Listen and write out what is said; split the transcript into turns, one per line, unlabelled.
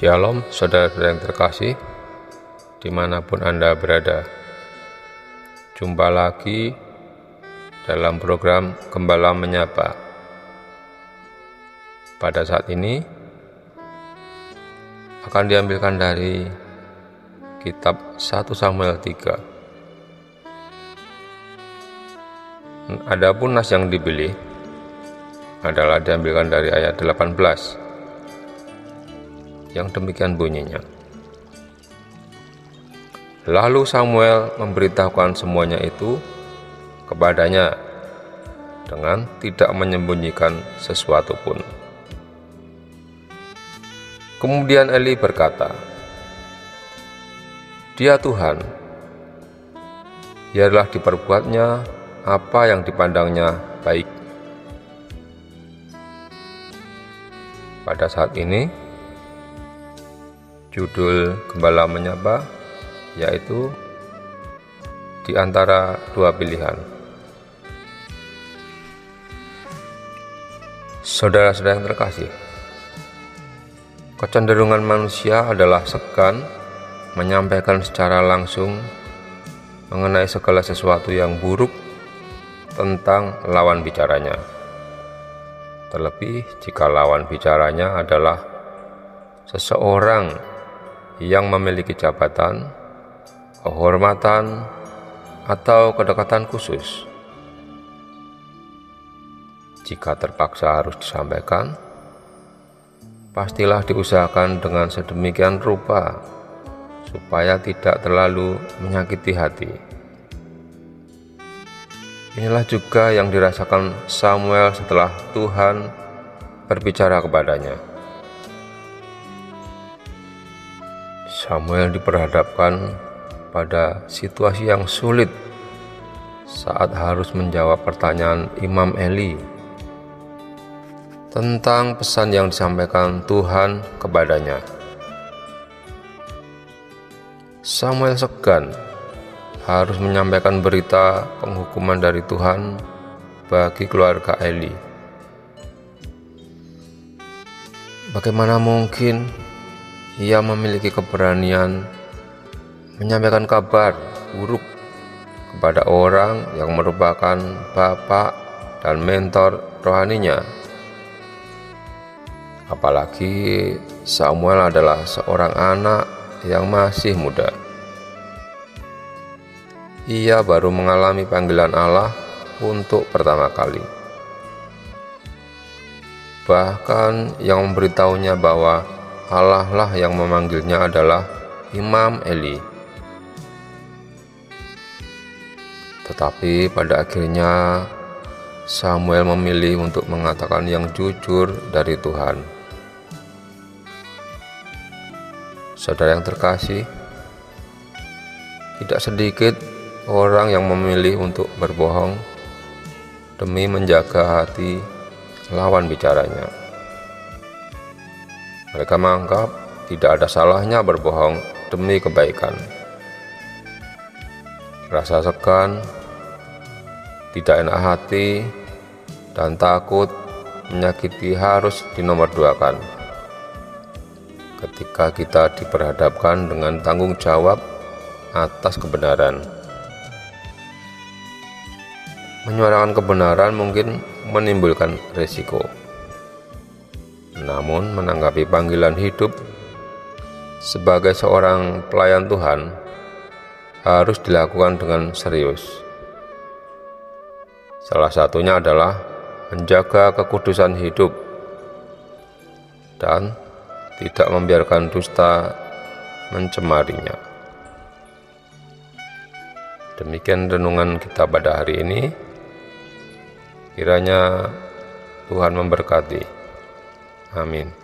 Shalom saudara-saudara yang terkasih di mana pun Anda berada. Jumpa lagi dalam program Gembala Menyapa. Pada saat ini akan diambilkan dari kitab 1 Samuel 3 Adapun nas yang dipilih adalah diambilkan dari ayat 18 yang demikian bunyinya. Lalu Samuel memberitahukan semuanya itu kepadanya dengan tidak menyembunyikan sesuatu pun. Kemudian Eli berkata, Dia Tuhan, biarlah diperbuatnya apa yang dipandangnya baik. Pada saat ini, Judul Gembala Menyapa yaitu di antara dua pilihan. Saudara-saudara yang terkasih, kecenderungan manusia adalah segan menyampaikan secara langsung mengenai segala sesuatu yang buruk tentang lawan bicaranya. Terlebih jika lawan bicaranya adalah seseorang yang memiliki jabatan, kehormatan, atau kedekatan khusus. Jika terpaksa harus disampaikan, pastilah diusahakan dengan sedemikian rupa supaya tidak terlalu menyakiti hati. Inilah juga yang dirasakan Samuel setelah Tuhan berbicara kepadanya. Samuel diperhadapkan pada situasi yang sulit saat harus menjawab pertanyaan Imam Eli tentang pesan yang disampaikan Tuhan kepadanya. Samuel segan harus menyampaikan berita penghukuman dari Tuhan bagi keluarga Eli. Bagaimana mungkin ia memiliki keberanian menyampaikan kabar buruk kepada orang yang merupakan bapak dan mentor rohaninya. Apalagi Samuel adalah seorang anak yang masih muda. Ia baru mengalami panggilan Allah untuk pertama kali. Bahkan yang memberitahunya bahwa Allah lah yang memanggilnya adalah Imam Eli. Tetapi pada akhirnya Samuel memilih untuk mengatakan yang jujur dari Tuhan. Saudara yang terkasih, tidak sedikit orang yang memilih untuk berbohong demi menjaga hati lawan bicaranya. Mereka menganggap tidak ada salahnya berbohong demi kebaikan. Rasa segan, tidak enak hati, dan takut menyakiti harus dinomorduakan. Ketika kita diperhadapkan dengan tanggung jawab atas kebenaran. Menyuarakan kebenaran mungkin menimbulkan risiko. Namun, menanggapi panggilan hidup sebagai seorang pelayan Tuhan harus dilakukan dengan serius. Salah satunya adalah menjaga kekudusan hidup dan tidak membiarkan dusta mencemarinya. Demikian renungan kita pada hari ini. Kiranya Tuhan memberkati. Amin.